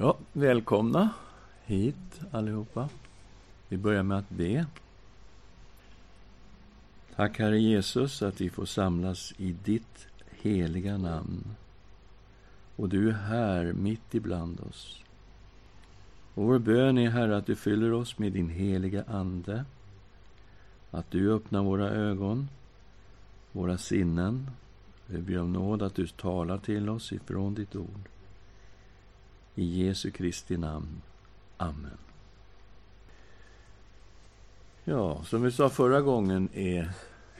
Ja, välkomna hit allihopa. Vi börjar med att be. Tack Herre Jesus att vi får samlas i ditt heliga namn. Och du är här mitt ibland oss. Och vår bön är Herre att du fyller oss med din heliga Ande. Att du öppnar våra ögon, våra sinnen. Vi ber om nåd att du talar till oss ifrån ditt ord. I Jesu Kristi namn. Amen. Ja, som vi sa förra gången är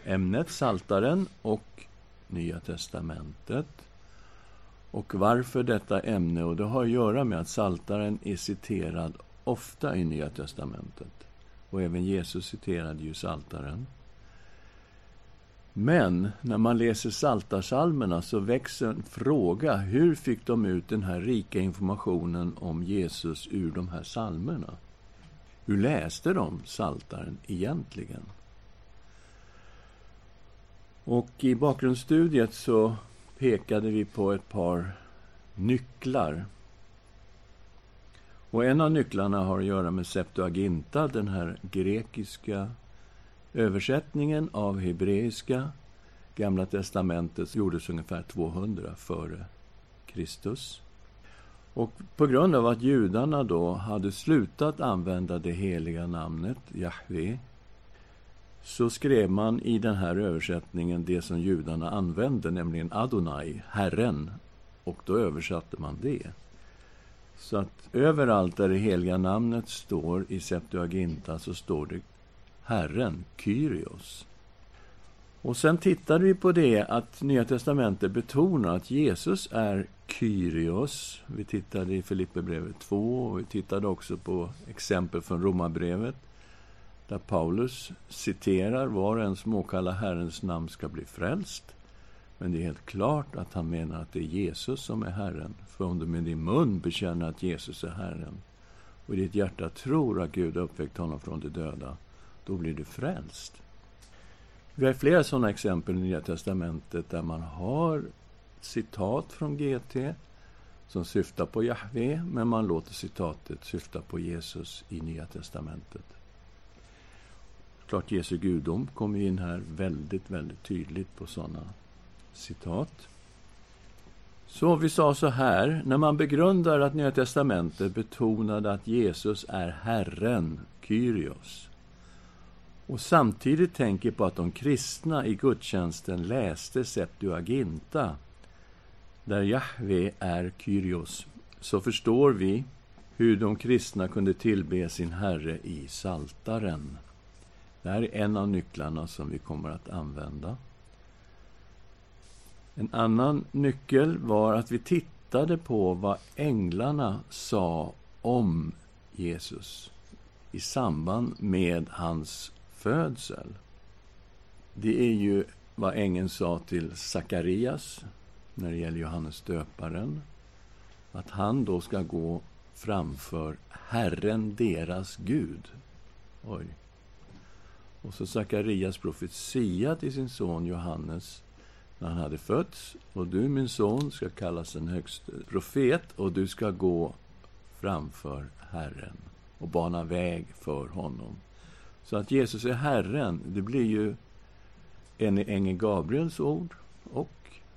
ämnet Saltaren och Nya testamentet. Och varför detta ämne? Och Det har att göra med att Saltaren är citerad ofta i Nya testamentet. Och även Jesus citerade ju Saltaren. Men när man läser Saltarsalmerna så växer en fråga. Hur fick de ut den här rika informationen om Jesus ur de här salmerna? Hur läste de Saltaren egentligen? Och i bakgrundsstudiet så pekade vi på ett par nycklar. Och en av nycklarna har att göra med Septuaginta, den här grekiska översättningen av hebreiska. Gamla testamentet gjordes ungefär 200 före Kristus. Och på grund av att judarna då hade slutat använda det heliga namnet Jahve så skrev man i den här översättningen det som judarna använde, nämligen Adonai, Herren. Och då översatte man det. Så att överallt där det heliga namnet står i Septuaginta så står det Herren, Kyrios. Och sen tittade vi på det att Nya testamentet betonar att Jesus är Kyrios. Vi tittade i Filipperbrevet 2 och vi tittade också på exempel från Romarbrevet där Paulus citerar var och en som åkallar Herrens namn ska bli frälst. Men det är helt klart att han menar att det är Jesus som är Herren. För om du med din mun bekänner att Jesus är Herren och i ditt hjärta tror att Gud har uppväckt honom från de döda, då blir du frälst. Vi har flera sådana exempel i Nya testamentet där man har citat från GT som syftar på Jahve, men man låter citatet syfta på Jesus i Nya testamentet. Klart Jesu gudom kommer in här väldigt, väldigt tydligt på sådana citat. Så vi sa så här, när man begrundar att Nya testamentet betonade att Jesus är Herren, Kyrios, och samtidigt tänker på att de kristna i gudstjänsten läste Septuaginta, där Jahve är Kyrios, så förstår vi hur de kristna kunde tillbe sin Herre i Saltaren. Det här är en av nycklarna som vi kommer att använda. En annan nyckel var att vi tittade på vad änglarna sa om Jesus i samband med hans födsel. Det är ju vad ängeln sa till Sakarias när det gäller Johannes döparen. Att han då ska gå framför Herren, deras Gud. Oj. Och så Sakarias profetia till sin son Johannes när han hade fötts. Och du, min son, ska kallas en högste profet och du ska gå framför Herren och bana väg för honom. Så att Jesus är Herren, det blir ju en ängel Gabriels ord och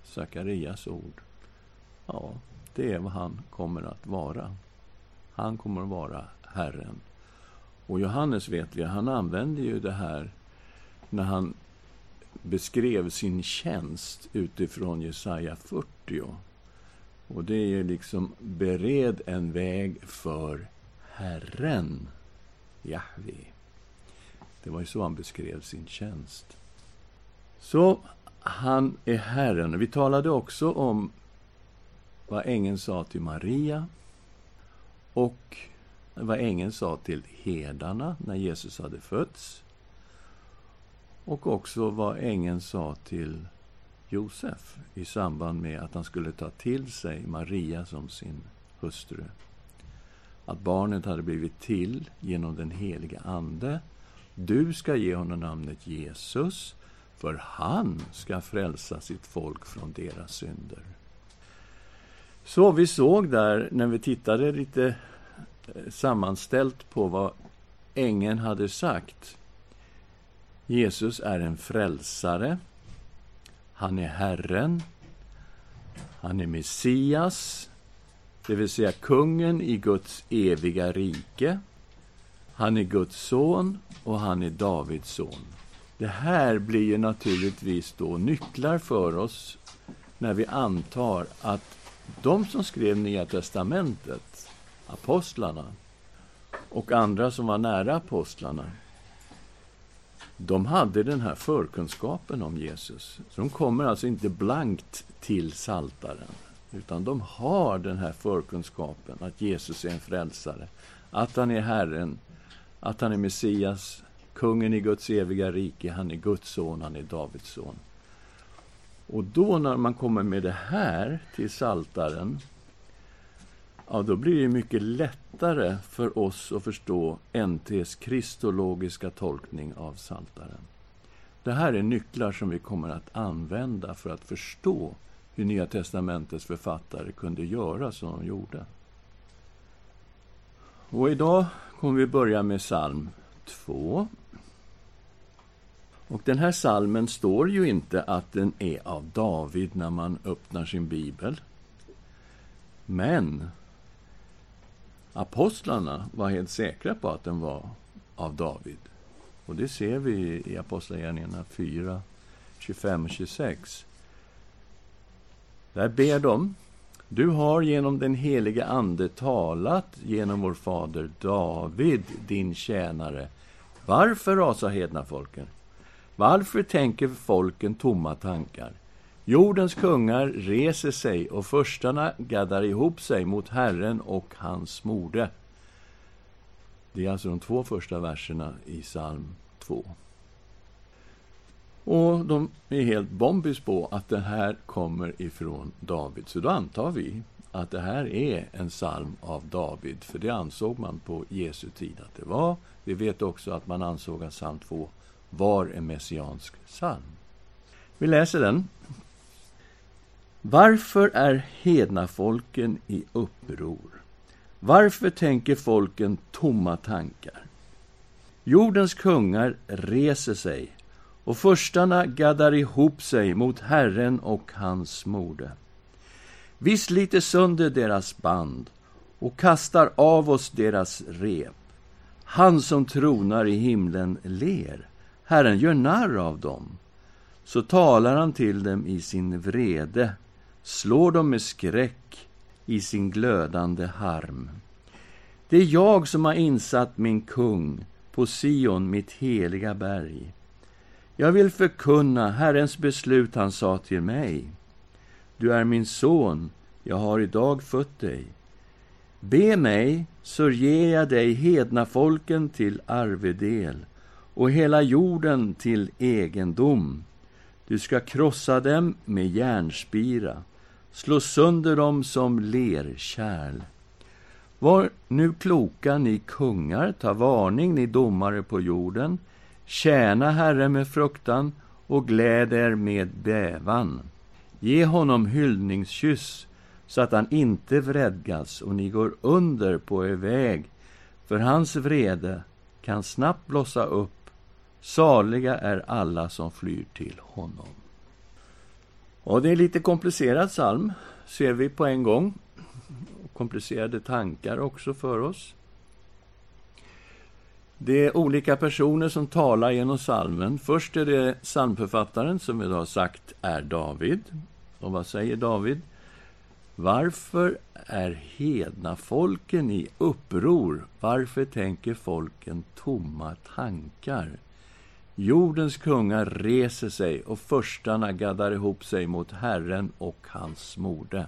Sakarias ord. Ja, det är vad han kommer att vara. Han kommer att vara Herren. Och Johannes vet vi, han använde ju det här när han beskrev sin tjänst utifrån Jesaja 40. Och det är ju liksom bered en väg för Herren, Jahve. Det var ju så han beskrev sin tjänst. Så han är Herren. Vi talade också om vad ängeln sa till Maria och vad ängeln sa till herdarna när Jesus hade fötts. Och också vad ängeln sa till Josef i samband med att han skulle ta till sig Maria som sin hustru. Att barnet hade blivit till genom den heliga Ande. Du ska ge honom namnet Jesus, för han ska frälsa sitt folk från deras synder. Så vi såg där, när vi tittade lite eh, sammanställt på vad ängeln hade sagt. Jesus är en frälsare. Han är Herren. Han är Messias, det vill säga kungen i Guds eviga rike. Han är Guds son och han är Davids son. Det här blir ju naturligtvis då nycklar för oss när vi antar att de som skrev Nya testamentet, apostlarna och andra som var nära apostlarna, de hade den här förkunskapen om Jesus. Så de kommer alltså inte blankt till saltaren utan de har den här förkunskapen att Jesus är en frälsare, att han är Herren, att han är Messias, kungen i Guds eviga rike, han är Guds son, han är Davids son. Och då när man kommer med det här till saltaren ja, då blir det mycket lättare för oss att förstå NTs kristologiska tolkning av saltaren. Det här är nycklar som vi kommer att använda för att förstå hur Nya testamentets författare kunde göra som de gjorde. Och idag kommer vi börja med psalm 2. Och den här salmen står ju inte att den är av David när man öppnar sin bibel. Men apostlarna var helt säkra på att den var av David. Och det ser vi i Apostlagärningarna 4, 25 och 26. Där ber de du har genom den helige Ande talat genom vår fader David, din tjänare. Varför rasar hedna folken? Varför tänker folken tomma tankar? Jordens kungar reser sig och förstarna gaddar ihop sig mot Herren och hans morde. Det är alltså de två första verserna i psalm 2. Och de är helt bombis på att det här kommer ifrån David. Så då antar vi att det här är en psalm av David, för det ansåg man på Jesu tid att det var. Vi vet också att man ansåg att psalm 2 var en messiansk psalm. Vi läser den. Varför är hednafolken i uppror? Varför tänker folken tomma tankar? Jordens kungar reser sig och förstarna gaddar ihop sig mot Herren och hans morde. Vi sliter sönder deras band och kastar av oss deras rep. Han som tronar i himlen ler. Herren gör narr av dem. Så talar han till dem i sin vrede, slår dem med skräck i sin glödande harm. Det är jag som har insatt min kung på Sion, mitt heliga berg. Jag vill förkunna Herrens beslut, han sa till mig. Du är min son, jag har idag fött dig. Be mig, så ger jag dig hedna folken till arvedel och hela jorden till egendom. Du ska krossa dem med järnspira, slå sönder dem som lerkärl. Var nu kloka, ni kungar, ta varning, ni domare på jorden. Tjäna Herren med fruktan och gläd er med bävan. Ge honom hyllningskyss så att han inte vredgas och ni går under på er väg, för hans vrede kan snabbt blossa upp. Saliga är alla som flyr till honom. Och det är lite komplicerad psalm, ser vi på en gång. Komplicerade tankar också för oss. Det är olika personer som talar genom salmen. Först är det psalmförfattaren, som vi har sagt är David. Och vad säger David? Varför är hedna folken i uppror? Varför tänker folken tomma tankar? Jordens kungar reser sig och förstarna gaddar ihop sig mot Herren och hans morde.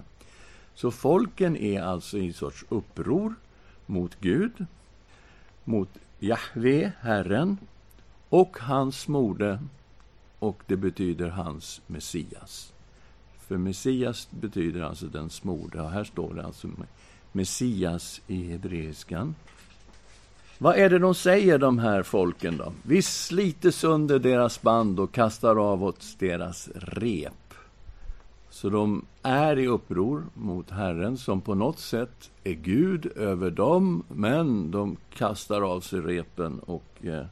Så folken är alltså i en sorts uppror mot Gud, mot Jahve, Herren, och hans mode, och det betyder hans Messias. För Messias betyder alltså den smorde, och här står det alltså Messias i hebreiskan. Vad är det de säger, de här folken då? Vi sliter sönder deras band och kastar av oss deras rep. Så de är i uppror mot Herren som på något sätt är Gud över dem, men de kastar av sig repen och eh,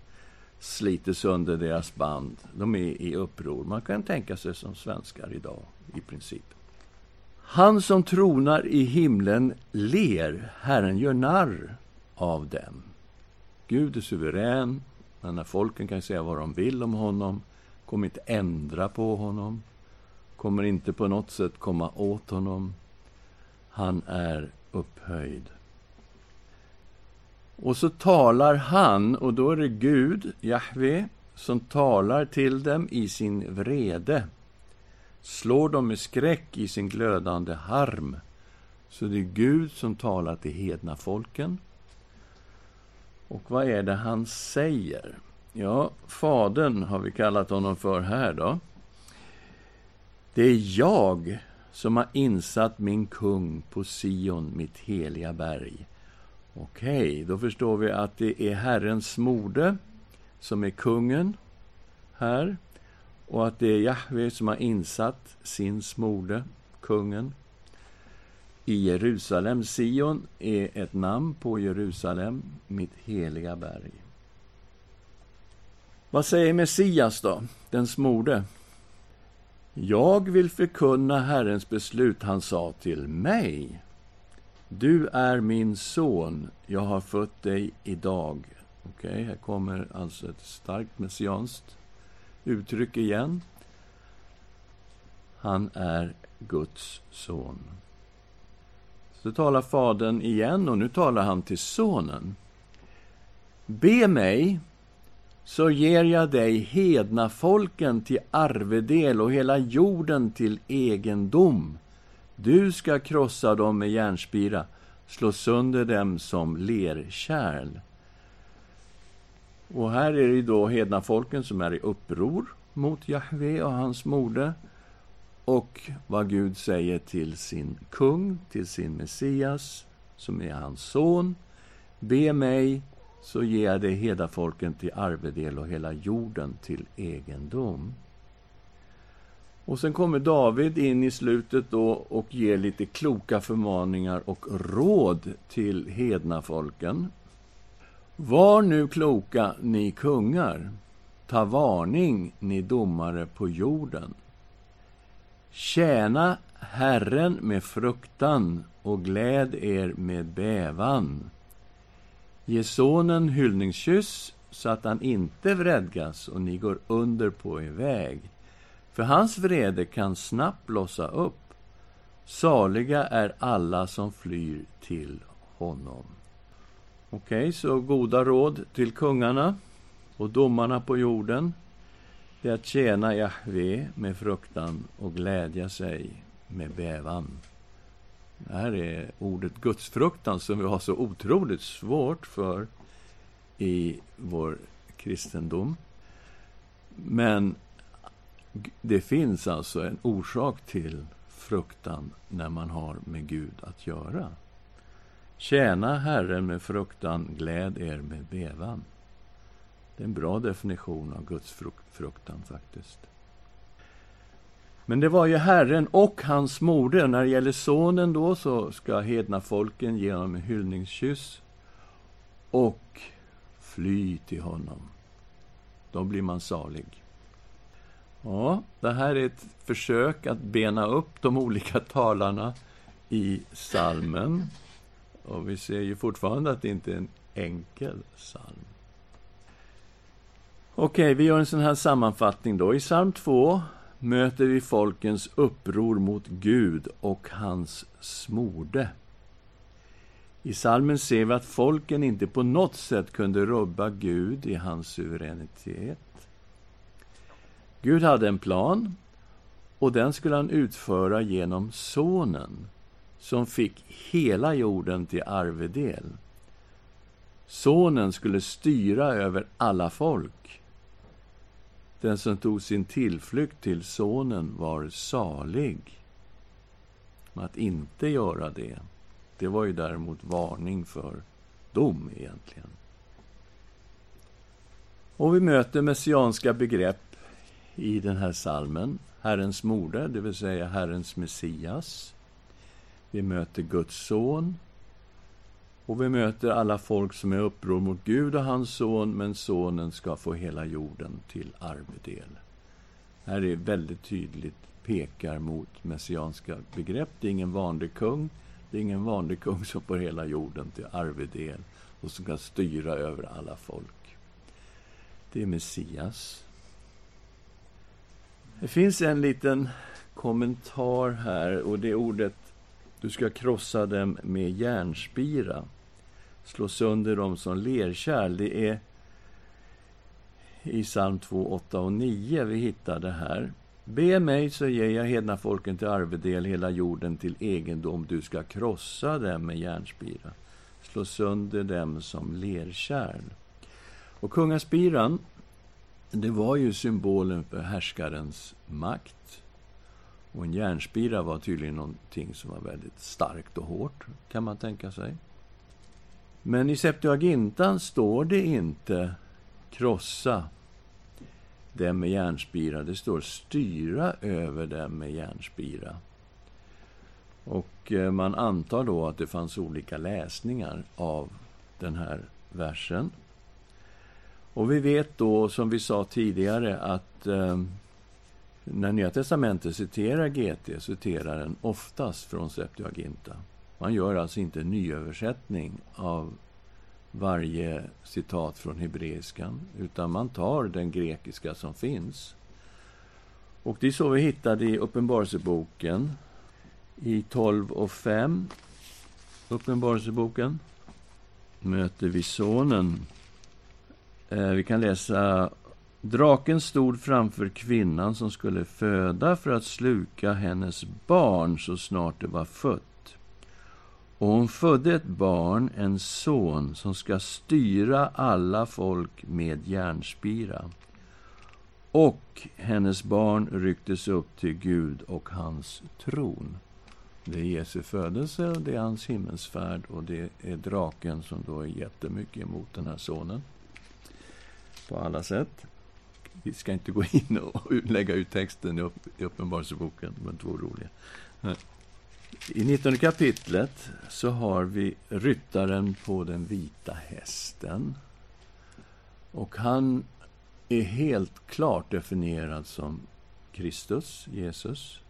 sliter sönder deras band. De är i uppror. Man kan tänka sig som svenskar idag, i princip. Han som tronar i himlen ler, Herren gör narr av dem. Gud är suverän, men när folken kan säga vad de vill om honom, kommer inte ändra på honom, kommer inte på något sätt komma åt honom. Han är upphöjd. Och så talar han, och då är det Gud, Jahve, som talar till dem i sin vrede. Slår dem med skräck i sin glödande harm. Så det är Gud som talar till hedna folken. Och vad är det han säger? Ja, Fadern har vi kallat honom för här då. Det är jag som har insatt min kung på Sion, mitt heliga berg. Okej, okay, då förstår vi att det är Herrens mode som är kungen här och att det är Jahve som har insatt sin smorde, kungen, i Jerusalem. Sion är ett namn på Jerusalem, mitt heliga berg. Vad säger Messias då, den smorde? Jag vill förkunna Herrens beslut, han sa till mig. Du är min son, jag har fött dig idag. Okej, okay, här kommer alltså ett starkt messianskt uttryck igen. Han är Guds son. Så talar Fadern igen, och nu talar han till Sonen. Be mig, så ger jag dig hedna folken till arvedel och hela jorden till egendom. Du ska krossa dem med järnspira, slå sönder dem som lerkärl. Och här är det då hedna folken som är i uppror mot Jahve och hans mode och vad Gud säger till sin kung, till sin Messias, som är hans son. Be mig, så ger jag dig hedafolken till arvedel och hela jorden till egendom. Och sen kommer David in i slutet då och ger lite kloka förmaningar och råd till hedna folken. Var nu kloka, ni kungar. Ta varning, ni domare på jorden. Tjäna Herren med fruktan och gläd er med bävan. Ge sonen hyllningskyss så att han inte vredgas och ni går under på er väg. För hans vrede kan snabbt blossa upp. Saliga är alla som flyr till honom. Okej, okay, så goda råd till kungarna och domarna på jorden det är att tjäna Jahve med fruktan och glädja sig med bävan. Det här är ordet gudsfruktan som vi har så otroligt svårt för i vår kristendom. Men det finns alltså en orsak till fruktan när man har med Gud att göra. Tjäna Herren med fruktan, gläd er med bevan. Det är en bra definition av Guds fruktan faktiskt. Men det var ju Herren och hans moder. När det gäller sonen då så ska hedna folken ge honom en hyllningskyss och fly till honom. Då blir man salig. Ja, det här är ett försök att bena upp de olika talarna i salmen. Och vi ser ju fortfarande att det inte är en enkel psalm. Okej, vi gör en sån här sammanfattning då. I psalm 2 möter vi folkens uppror mot Gud och hans smorde. I salmen ser vi att folken inte på något sätt kunde rubba Gud i hans suveränitet. Gud hade en plan, och den skulle han utföra genom Sonen, som fick hela jorden till arvedel. Sonen skulle styra över alla folk. Den som tog sin tillflykt till Sonen var salig. Att inte göra det, det var ju däremot varning för dom egentligen. Och vi möter messianska begrepp i den här salmen. Herrens moder, det vill säga Herrens Messias. Vi möter Guds son. Och vi möter alla folk som är uppror mot Gud och hans son, men sonen ska få hela jorden till arvedel. Här är väldigt tydligt pekar mot messianska begrepp. Det är ingen vanlig kung. Det är ingen vanlig kung som får hela jorden till arvedel och som kan styra över alla folk. Det är Messias. Det finns en liten kommentar här och det är ordet du ska krossa dem med järnspira, slå sönder dem som lerkärl. Det är i psalm 2, 8 och 9 vi hittar det här. Be mig, så ger jag hedna folken till arvedel, hela jorden till egendom. Du ska krossa dem med järnspira, slå sönder dem som lerkärl. Och kungaspiran, det var ju symbolen för härskarens makt. Och en järnspira var tydligen någonting som var väldigt starkt och hårt, kan man tänka sig. Men i Septuagintan står det inte krossa dem med järnspira. Det står styra över dem med järnspira. Och eh, man antar då att det fanns olika läsningar av den här versen. Och vi vet då, som vi sa tidigare, att eh, när Nya Testamentet citerar GT citerar den oftast från Septuaginta. Man gör alltså inte en nyöversättning av varje citat från hebreiskan, utan man tar den grekiska som finns. Och det är så vi hittade i Uppenbarelseboken i 12 och 5. Uppenbarelseboken möter vi sonen. Eh, vi kan läsa Draken stod framför kvinnan som skulle föda för att sluka hennes barn så snart det var fött. Och hon födde ett barn, en son, som ska styra alla folk med järnspira. Och hennes barn rycktes upp till Gud och hans tron. Det är Jesu födelse, det är hans himmelsfärd och det är draken som då är jättemycket emot den här sonen. På alla sätt. Vi ska inte gå in och lägga ut texten i Uppenbarelseboken, de är två roliga. I 19 kapitlet så har vi ryttaren på den vita hästen. Och han är helt klart definierad som Kristus, Jesus.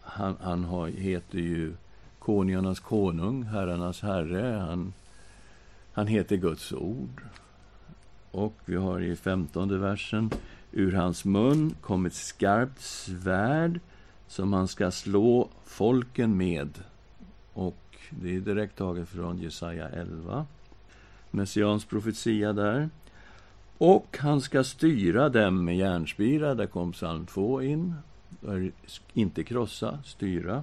Han, han har, heter ju konungarnas konung, herrarnas herre. Han, han heter Guds ord. Och vi har i femtonde versen ur hans mun kom ett skarpt svärd som han ska slå folken med. Och det är direkt taget från Jesaja 11. Messians profetia där. Och han ska styra dem med järnspira. Där kom psalm 2 in. Inte krossa, styra.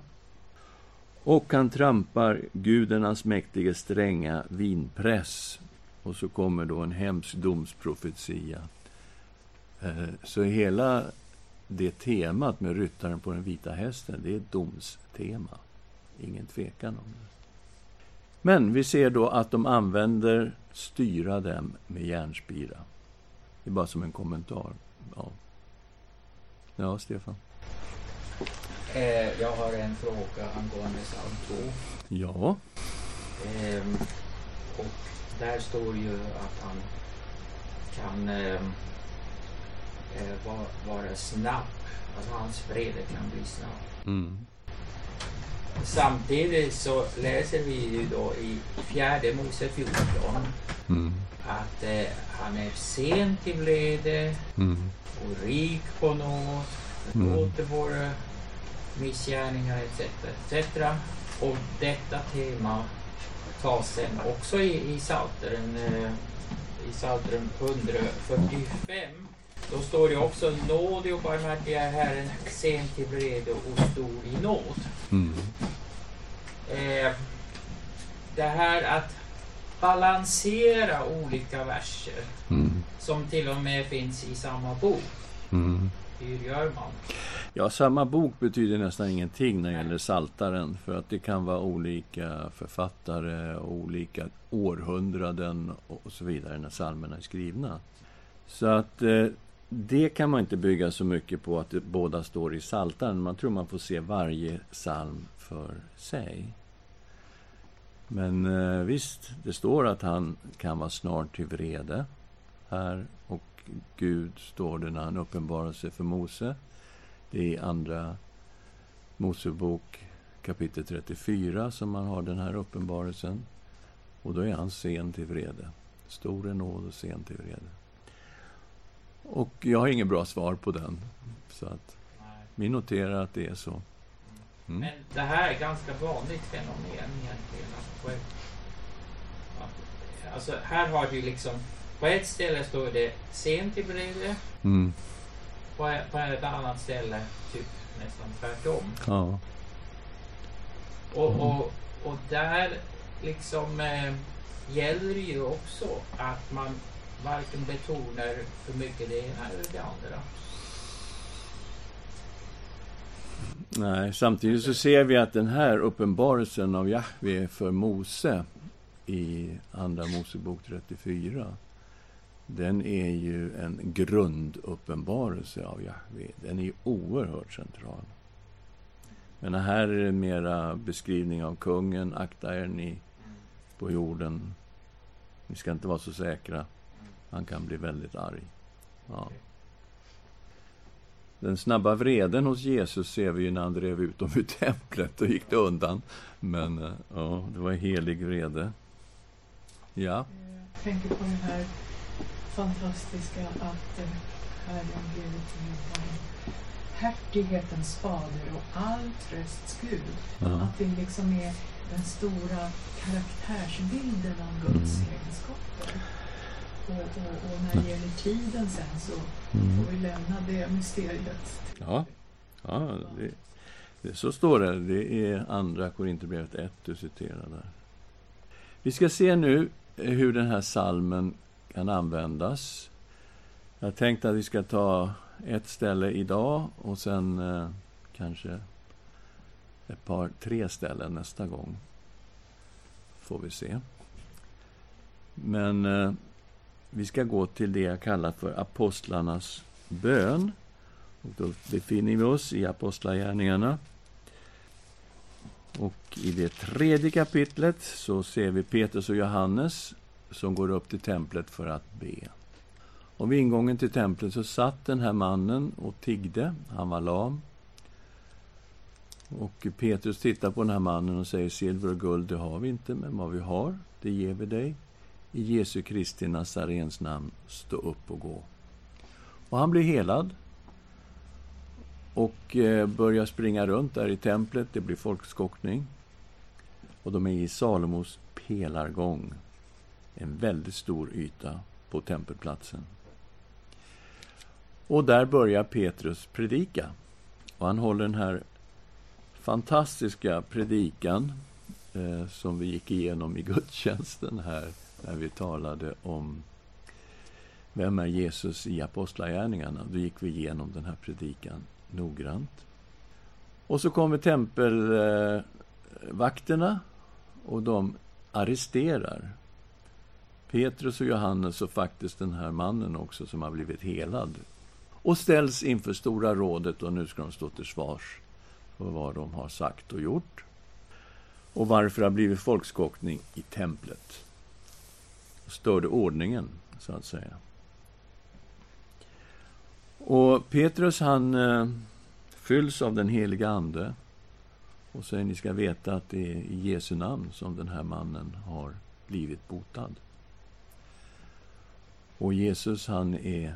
Och han trampar gudarnas mäktige stränga vinpress. Och så kommer då en hemsk domsprofetia. Eh, så hela det temat med ryttaren på den vita hästen, det är ett domstema. Ingen tvekan om det. Men vi ser då att de använder styra dem med järnspira. Det är bara som en kommentar. Ja, ja Stefan? Eh, jag har en fråga angående psalm 2. Ja. Eh, och där står ju att han kan eh, eh, vara snabb. Alltså hans vrede kan bli snabb. Mm. Samtidigt så läser vi ju då i fjärde Mose 14 mm. att eh, han är sen till vrede mm. och rik på nåd, förlåter mm. våra missgärningar etc. etc. Och detta tema tas sen också i, i Psaltaren eh, i Psaltaren 145 då står det också nådig och barmhärtig är Herren, sen till vrede och stor i nåd. Mm. Eh, det här att balansera olika verser mm. som till och med finns i samma bok. Mm. Hur gör man? Ja, samma bok betyder nästan ingenting när det gäller Saltaren för att det kan vara olika författare och olika århundraden och så vidare när psalmerna är skrivna. Så att eh, det kan man inte bygga så mycket på att det båda står i Psaltaren. Man tror man får se varje psalm för sig. Men eh, visst, det står att han kan vara snart till vrede här och Gud står det när han uppenbarar sig för Mose. Det är i Andra Mosebok kapitel 34 som man har den här uppenbarelsen. Och då är han sen till vrede. Stor är nåd och sen till vrede. Och jag har inget bra svar på den. Så att vi noterar att det är så. Mm. Men det här är ganska vanligt fenomen egentligen. Alltså här har du liksom på ett ställe står det sent i brevet. Mm. På, på ett annat ställe typ nästan tvärtom. Ja. Och, mm. och, och där liksom eh, gäller det ju också att man varken betonar för mycket det ena eller det andra. Nej, samtidigt så ser vi att den här uppenbarelsen av Jahve för Mose i Andra Mosebok 34 den är ju en grunduppenbarelse av Jahve. Den är ju oerhört central. Men här är det mera beskrivning av kungen. Akta er ni på jorden. Ni ska inte vara så säkra. Han kan bli väldigt arg. Ja. Den snabba vreden hos Jesus ser vi ju när han drev ut dem ur templet. Då gick det undan. Men eh, ja, det var helig vrede. Ja. Jag tänker på den här fantastiska att Herren blivit till hertighetens fader och all trösts Gud. Ja. Att det liksom är den stora karaktärsbilden av Guds mm. egenskaper. Och, och, och, när det gäller tiden sen så mm. får vi lämna det mysteriet. Ja, ja det, det, så står det. Det är andra Korinthierbrevet 1 du citerar där. Vi ska se nu hur den här salmen kan användas. Jag tänkte att vi ska ta ett ställe idag och sen eh, kanske ett par, tre ställen nästa gång. Får vi se. Men eh, vi ska gå till det jag kallar för apostlarnas bön. Och då befinner vi oss i Apostlagärningarna. Och i det tredje kapitlet så ser vi Petrus och Johannes som går upp till templet för att be. Och vid ingången till templet så satt den här mannen och tiggde. Han var lam. Och Petrus tittar på den här mannen och säger silver och guld det har vi inte, men vad vi har, det ger vi dig. I Jesu Kristi Nazarens namn, stå upp och gå. Och han blir helad och eh, börjar springa runt där i templet. Det blir folkskockning. Och de är i Salomos pelargång. En väldigt stor yta på tempelplatsen. Och där börjar Petrus predika. Och han håller den här fantastiska predikan eh, som vi gick igenom i gudstjänsten här när vi talade om vem är Jesus i Apostlagärningarna. Då gick vi igenom den här predikan noggrant. Och så kommer tempelvakterna eh, och de arresterar Petrus och Johannes och faktiskt den här mannen också som har blivit helad och ställs inför Stora rådet och nu ska de stå till svars för vad de har sagt och gjort och varför det har blivit folkskockning i templet. Störde ordningen, så att säga. Och Petrus han eh, fylls av den heliga Ande och säger ni ska veta att det är i Jesu namn som den här mannen har blivit botad. Och Jesus han är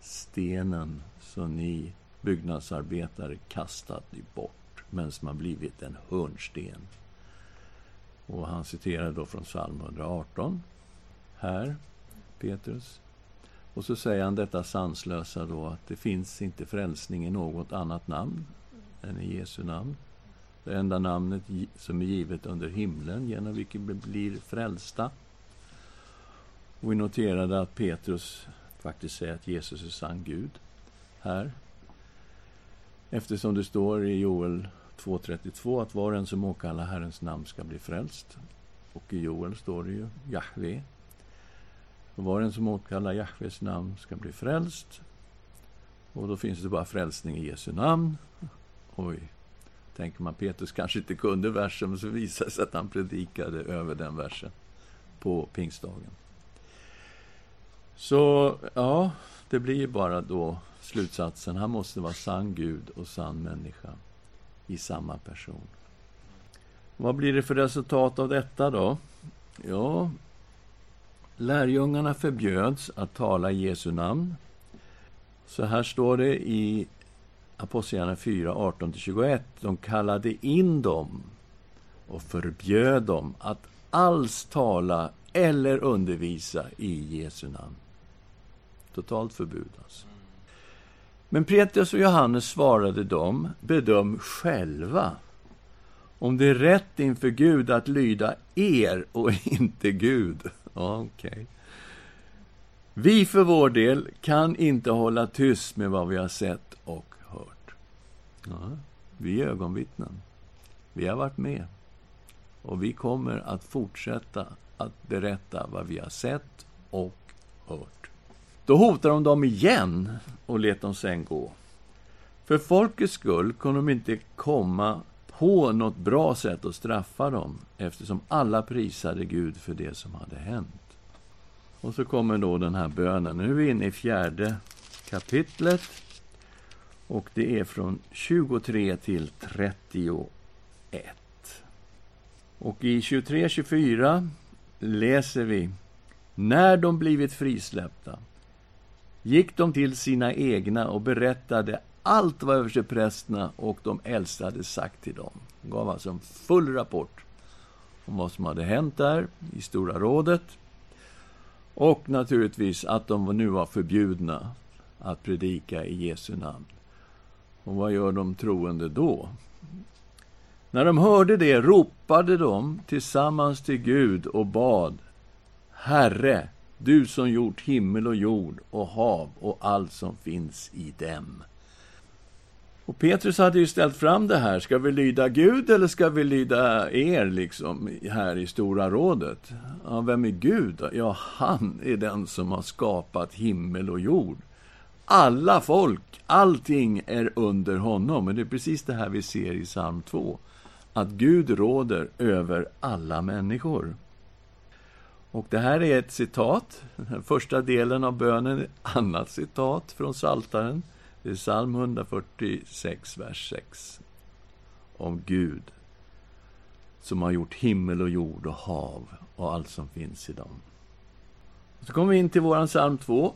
stenen som ni byggnadsarbetare kastat bort, men som har blivit en hörnsten. Och han citerar då från psalm 118, här, Petrus. Och så säger han detta sanslösa då att det finns inte frälsning i något annat namn än i Jesu namn. Det enda namnet som är givet under himlen genom vilket vi blir frälsta. Och vi noterade att Petrus faktiskt säger att Jesus är sann Gud här. Eftersom det står i Joel 2.32 att var och en som åkallar Herrens namn ska bli frälst. Och i Joel står det ju Jahve. Och var och en som åkallar Jahves namn ska bli frälst. Och då finns det bara frälsning i Jesu namn. Oj, tänker man, Petrus kanske inte kunde versen, men så visar det sig att han predikade över den versen på pingstdagen. Så, ja, det blir bara då slutsatsen. Han måste vara sann Gud och sann människa i samma person. Vad blir det för resultat av detta då? Ja, lärjungarna förbjöds att tala i Jesu namn. Så här står det i Apostlagärningarna 4, 18-21. De kallade in dem och förbjöd dem att alls tala eller undervisa i Jesu namn. Totalt förbud, alltså. Men Petrus och Johannes svarade dem, bedöm själva om det är rätt inför Gud att lyda er och inte Gud. Okay. Vi för vår del kan inte hålla tyst med vad vi har sett och hört. Ja, vi är ögonvittnen. Vi har varit med. Och vi kommer att fortsätta att berätta vad vi har sett och hört. Då hotar de dem igen och lät dem sen gå. För folkets skull kunde de inte komma på något bra sätt att straffa dem eftersom alla prisade Gud för det som hade hänt. Och så kommer då den här bönen. Nu är vi inne i fjärde kapitlet. Och det är från 23 till 31. Och i 23-24 läser vi När de blivit frisläppta gick de till sina egna och berättade allt vad översteprästerna och de äldste hade sagt till dem. De gav alltså en full rapport om vad som hade hänt där i Stora rådet. Och naturligtvis att de nu var förbjudna att predika i Jesu namn. Och vad gör de troende då? När de hörde det ropade de tillsammans till Gud och bad Herre, du som gjort himmel och jord och hav och allt som finns i dem. Och Petrus hade ju ställt fram det här. Ska vi lyda Gud eller ska vi lyda er, liksom, här i Stora rådet? Ja, vem är Gud? Ja, han är den som har skapat himmel och jord. Alla folk, allting är under honom. Och det är precis det här vi ser i psalm 2. Att Gud råder över alla människor. Och det här är ett citat, den första delen av bönen, ett annat citat från Saltaren. Det är psalm 146, vers 6. Om Gud som har gjort himmel och jord och hav och allt som finns i dem. Så kommer vi in till våran psalm 2.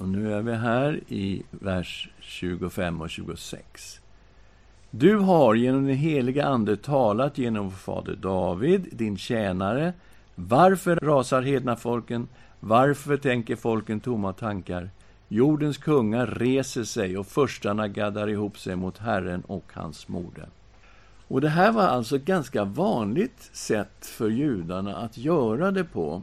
Och nu är vi här i vers 25 och 26. Du har genom den heliga Ande talat genom vår fader David, din tjänare. Varför rasar hedna folken? Varför tänker folken tomma tankar? Jordens kungar reser sig och förstarna gaddar ihop sig mot Herren och hans morde. Och det här var alltså ett ganska vanligt sätt för judarna att göra det på.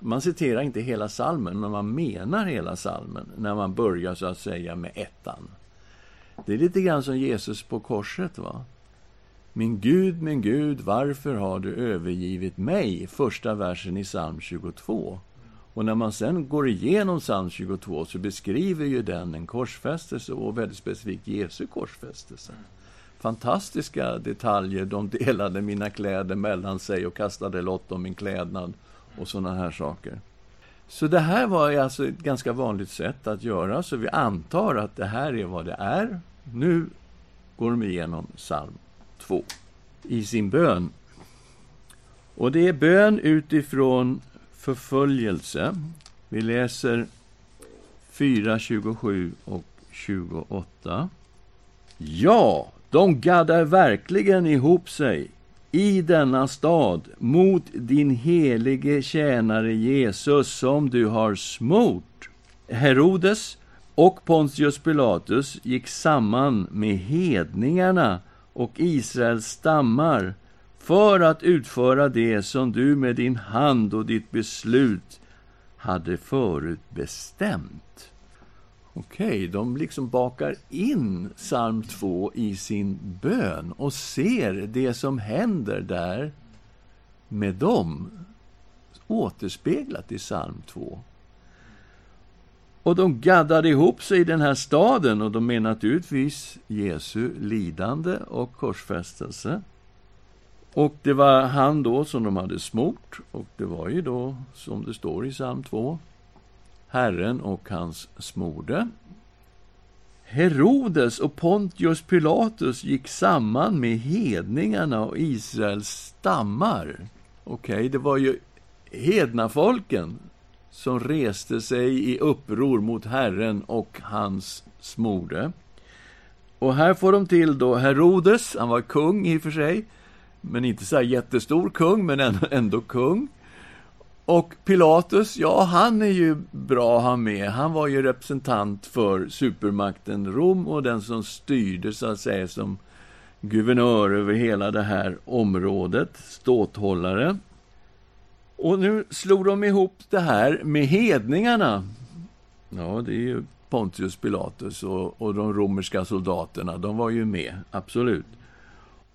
Man citerar inte hela salmen, men man menar hela salmen när man börjar så att säga med ettan. Det är lite grann som Jesus på korset. va? Min Gud, min Gud, varför har du övergivit mig? Första versen i psalm 22. Och när man sen går igenom psalm 22 så beskriver ju den en korsfästelse och väldigt specifikt Jesu korsfästelse. Fantastiska detaljer. De delade mina kläder mellan sig och kastade lott om min klädnad och sådana här saker. Så det här var alltså ett ganska vanligt sätt att göra, så vi antar att det här är vad det är. Nu går de igenom psalm 2 i sin bön. Och det är bön utifrån förföljelse. Vi läser 4, 27 och 28. Ja, de gaddar verkligen ihop sig i denna stad mot din helige tjänare Jesus som du har smort. Herodes och Pontius Pilatus gick samman med hedningarna och Israels stammar för att utföra det som du med din hand och ditt beslut hade förutbestämt. Okej, okay, de liksom bakar in psalm 2 i sin bön och ser det som händer där med dem återspeglat i psalm 2. Och de gaddade ihop sig i den här staden och de menar naturligtvis Jesu lidande och korsfästelse. Och det var han då som de hade smort och det var ju då, som det står i psalm 2, Herren och hans smorde. Herodes och Pontius Pilatus gick samman med hedningarna och Israels stammar. Okej, okay, det var ju hednafolken som reste sig i uppror mot Herren och hans smorde. Och här får de till då Herodes, han var kung i och för sig, men inte så jättestor kung, men ändå, ändå kung. Och Pilatus, ja, han är ju bra han med. Han var ju representant för supermakten Rom och den som styrde, så att säga, som guvernör över hela det här området, ståthållare. Och nu slog de ihop det här med hedningarna. Ja, det är ju Pontius Pilatus och, och de romerska soldaterna, de var ju med, absolut.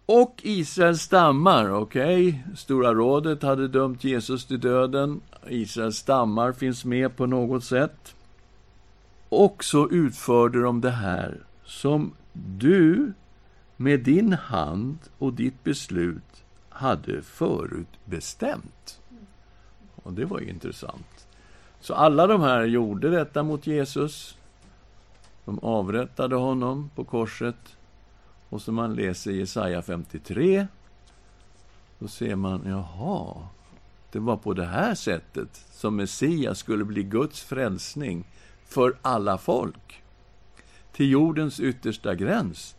Och Israels stammar, okej? Okay? Stora rådet hade dömt Jesus till döden. Israels stammar finns med på något sätt. Och så utförde de det här som du med din hand och ditt beslut hade förutbestämt. Och det var ju intressant. Så alla de här gjorde detta mot Jesus. De avrättade honom på korset. Och som man läser i Jesaja 53, då ser man, jaha, det var på det här sättet som Messias skulle bli Guds frälsning för alla folk, till jordens yttersta gräns,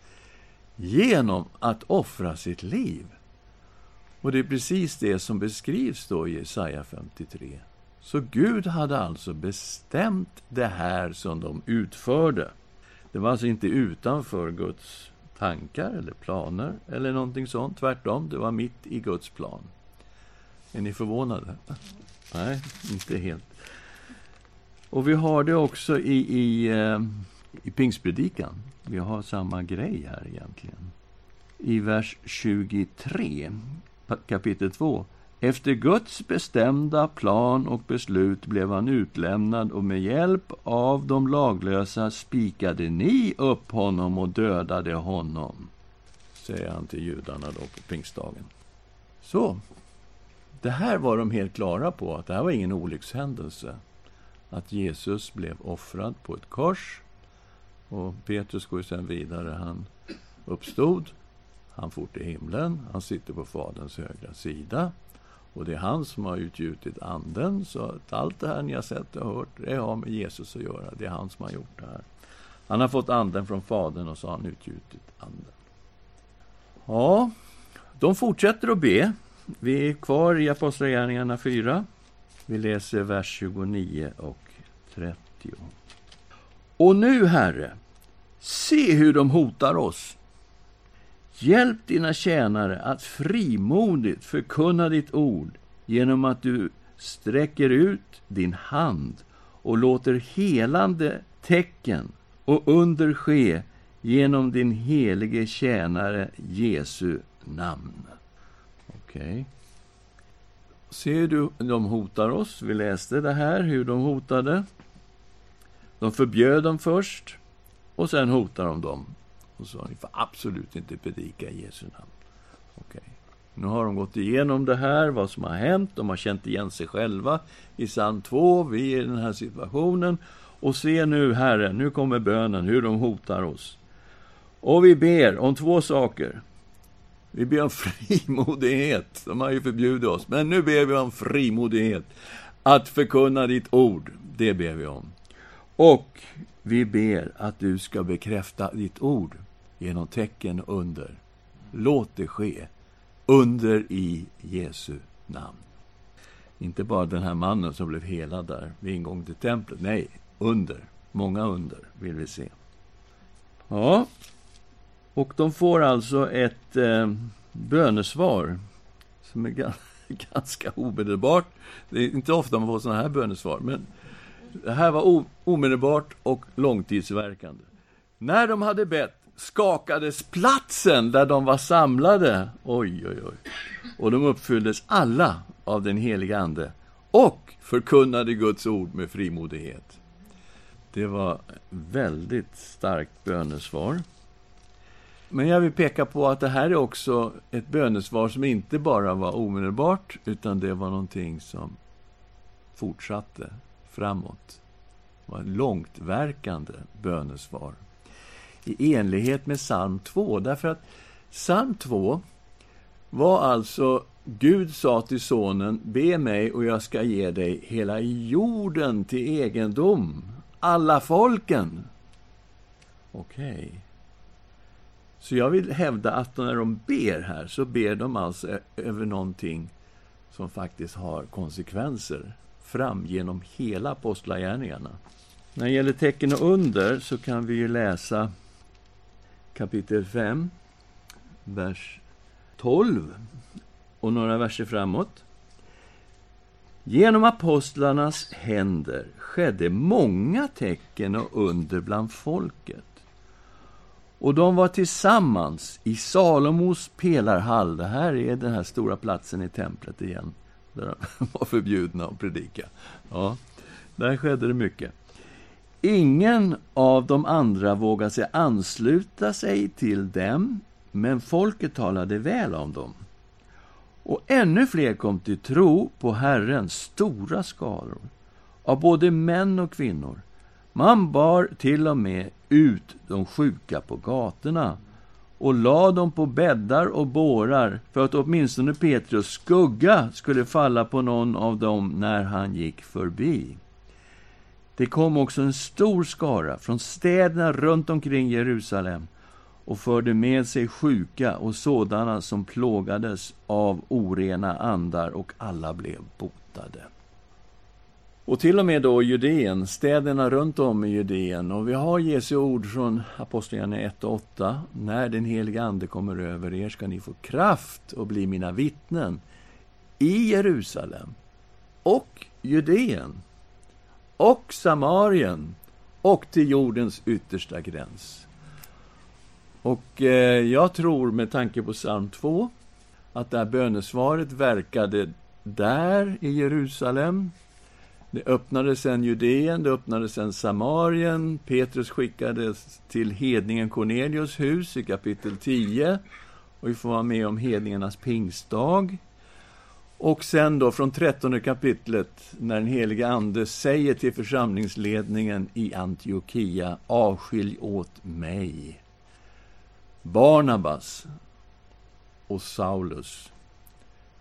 genom att offra sitt liv. Och det är precis det som beskrivs då i Jesaja 53. Så Gud hade alltså bestämt det här som de utförde. Det var alltså inte utanför Guds tankar eller planer eller någonting sånt. Tvärtom, det var mitt i Guds plan. Är ni förvånade? Nej, inte helt. Och vi har det också i, i, eh, i Pingstpredikan. Vi har samma grej här egentligen. I vers 23, kapitel 2. Efter Guds bestämda plan och beslut blev han utlämnad och med hjälp av de laglösa spikade ni upp honom och dödade honom, säger han till judarna då på pingstdagen. Så, det här var de helt klara på, att det här var ingen olyckshändelse. Att Jesus blev offrad på ett kors. Och Petrus går sen vidare. Han uppstod, han for till himlen, han sitter på Faderns högra sida. Och det är han som har utgjutit anden. Så att allt det här ni har sett och hört, det har med Jesus att göra. Det är han som har gjort det här. Han har fått anden från Fadern och så har han utgjutit anden. Ja, de fortsätter att be. Vi är kvar i Apostlagärningarna 4. Vi läser vers 29 och 30. Och nu, Herre, se hur de hotar oss Hjälp dina tjänare att frimodigt förkunna ditt ord genom att du sträcker ut din hand och låter helande tecken och under ske genom din helige tjänare Jesu namn. Okej. Okay. Ser du, de hotar oss. Vi läste det här, hur de hotade. De förbjöd dem först och sen hotar de dem och sa ni får absolut inte predika i Jesu namn. Okay. Nu har de gått igenom det här, vad som har hänt. De har känt igen sig själva i psalm 2. Vi är i den här situationen. Och se nu, Herre, nu kommer bönen, hur de hotar oss. Och vi ber om två saker. Vi ber om frimodighet. De har ju förbjudit oss. Men nu ber vi om frimodighet. Att förkunna ditt ord, det ber vi om. Och vi ber att du ska bekräfta ditt ord genom tecken och under. Låt det ske. Under i Jesu namn. Inte bara den här mannen som blev helad där vid ingången till templet. Nej, under. Många under vill vi se. Ja, och de får alltså ett eh, bönesvar som är ganska omedelbart. Det är inte ofta man får sådana här bönesvar, men det här var omedelbart och långtidsverkande. När de hade bett skakades platsen där de var samlade. Oj, oj, oj. Och de uppfylldes alla av den heliga Ande och förkunnade Guds ord med frimodighet. Det var väldigt starkt bönesvar. Men jag vill peka på att det här är också ett bönesvar som inte bara var omedelbart, utan det var någonting som fortsatte framåt. Det var ett långtverkande bönesvar. I enlighet med psalm 2, därför att psalm 2 var alltså Gud sa till sonen, be mig och jag ska ge dig hela jorden till egendom, alla folken. Okej. Okay. Så jag vill hävda att när de ber här, så ber de alltså över någonting som faktiskt har konsekvenser fram genom hela apostlagärningarna. När det gäller tecken och under så kan vi ju läsa kapitel 5, vers 12 och några verser framåt. Genom apostlarnas händer skedde många tecken och under bland folket. Och de var tillsammans i Salomos pelarhall. Det här är den här stora platsen i templet igen, där de var förbjudna att predika. Ja, där skedde det mycket. Ingen av de andra vågade sig ansluta sig till dem, men folket talade väl om dem. Och ännu fler kom till tro på Herrens stora skaror, av både män och kvinnor. Man bar till och med ut de sjuka på gatorna och lade dem på bäddar och bårar för att åtminstone Petrus skugga skulle falla på någon av dem när han gick förbi. Det kom också en stor skara från städerna runt omkring Jerusalem och förde med sig sjuka och sådana som plågades av orena andar, och alla blev botade. Och till och med då Judeen, städerna runt om i Judeen. Och vi har Jesu ord från Apostlagärningarna 1 och 8. När den heliga Ande kommer över er ska ni få kraft och bli mina vittnen i Jerusalem och Judeen och Samarien och till jordens yttersta gräns. Och eh, jag tror, med tanke på psalm 2, att det här bönesvaret verkade där i Jerusalem. Det öppnade sen Judeen, det öppnade sen Samarien. Petrus skickades till hedningen Cornelius hus i kapitel 10. Och vi får vara med om hedningarnas pingstdag. Och sen då från trettonde kapitlet, när den helige Ande säger till församlingsledningen i Antiochia, avskilj åt mig Barnabas och Saulus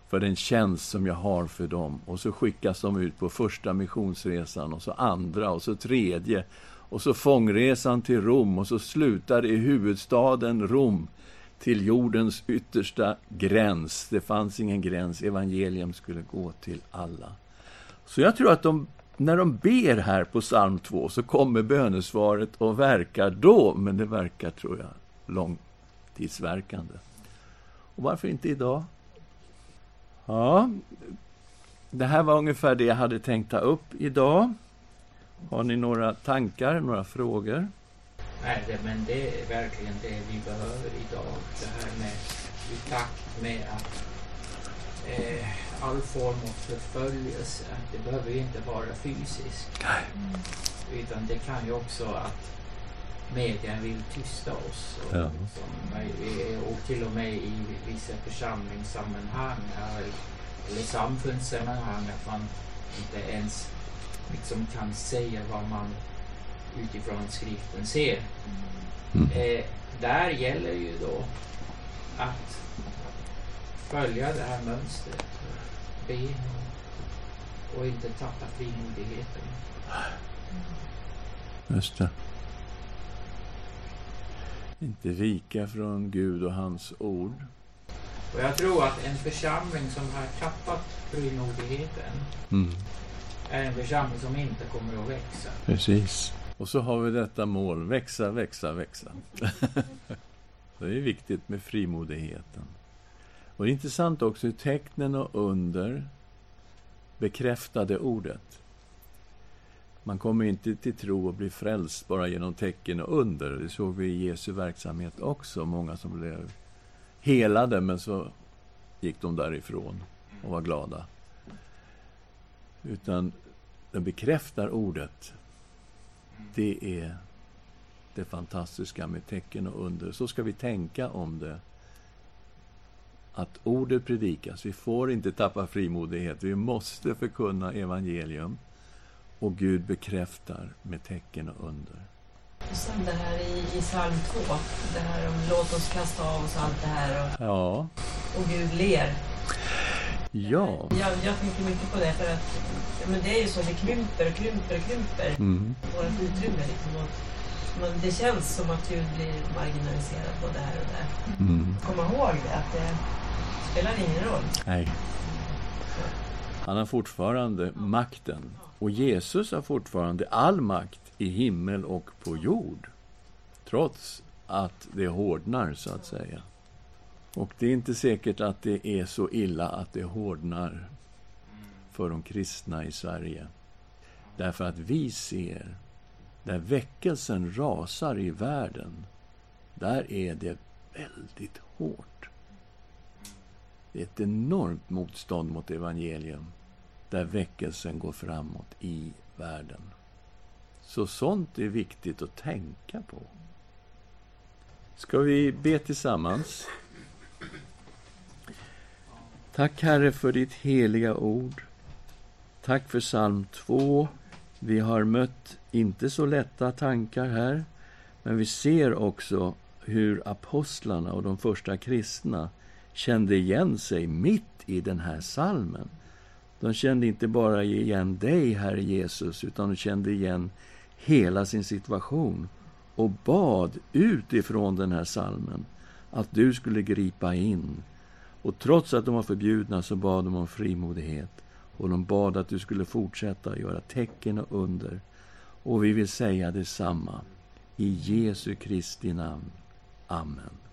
för den tjänst som jag har för dem. Och så skickas de ut på första missionsresan, och så andra, och så tredje. Och så fångresan till Rom, och så slutar i huvudstaden Rom till jordens yttersta gräns. Det fanns ingen gräns, evangelium skulle gå till alla. Så jag tror att de, när de ber här på psalm 2 så kommer bönesvaret och verkar då, men det verkar, tror jag, långtidsverkande. Och varför inte idag? Ja, det här var ungefär det jag hade tänkt ta upp idag. Har ni några tankar, några frågor? Nej, det, men det är verkligen det vi behöver idag. Det här med i takt med att eh, all form av förföljelse, det behöver ju inte vara fysiskt. Mm. Utan det kan ju också att media vill tysta oss. Och, ja. som, och till och med i vissa församlingssammanhang eller samfundssammanhang att man inte ens liksom kan säga vad man utifrån skriften ser. Mm. Eh, där gäller ju då att följa det här mönstret. Be och, inte tappa frimodigheten. Just det. Inte vika från Gud och hans ord. Och jag tror att en församling som har tappat frimodigheten mm. är en församling som inte kommer att växa. Precis. Och så har vi detta mål, växa, växa, växa. det är viktigt med frimodigheten. Och det är intressant också hur tecknen och under bekräftade ordet. Man kommer inte till tro och blir frälst bara genom tecken och under. Det såg vi i Jesu verksamhet också. Många som blev helade, men så gick de därifrån och var glada. Utan den bekräftar ordet det är det fantastiska med tecken och under. Så ska vi tänka om det. Att ordet predikas. Vi får inte tappa frimodighet. Vi måste förkunna evangelium. Och Gud bekräftar med tecken och under. Och sen det här i, i psalm 2, det här om låt oss kasta av oss allt det här och, ja. och Gud ler. Ja. Jag, jag tänker mycket på det för att men det är ju så, det krymper och krymper och krymper. Mm. Vårt utrymme liksom. Och, men det känns som att Gud blir marginaliserad både här och där. Mm. Kom ihåg det, att det spelar ingen roll. Nej. Han har fortfarande makten. Och Jesus har fortfarande all makt i himmel och på jord. Trots att det hårdnar, så att säga. Och det är inte säkert att det är så illa att det hårdnar för de kristna i Sverige. Därför att vi ser, där väckelsen rasar i världen, där är det väldigt hårt. Det är ett enormt motstånd mot evangelium, där väckelsen går framåt i världen. Så sånt är viktigt att tänka på. Ska vi be tillsammans? Tack, Herre, för ditt heliga ord. Tack för psalm 2. Vi har mött inte så lätta tankar här, men vi ser också hur apostlarna och de första kristna kände igen sig mitt i den här salmen. De kände inte bara igen dig, Herre Jesus, utan de kände igen hela sin situation och bad utifrån den här salmen att du skulle gripa in. Och trots att de var förbjudna så bad de om frimodighet. Och de bad att du skulle fortsätta göra tecken och under. Och vi vill säga detsamma. I Jesu Kristi namn. Amen.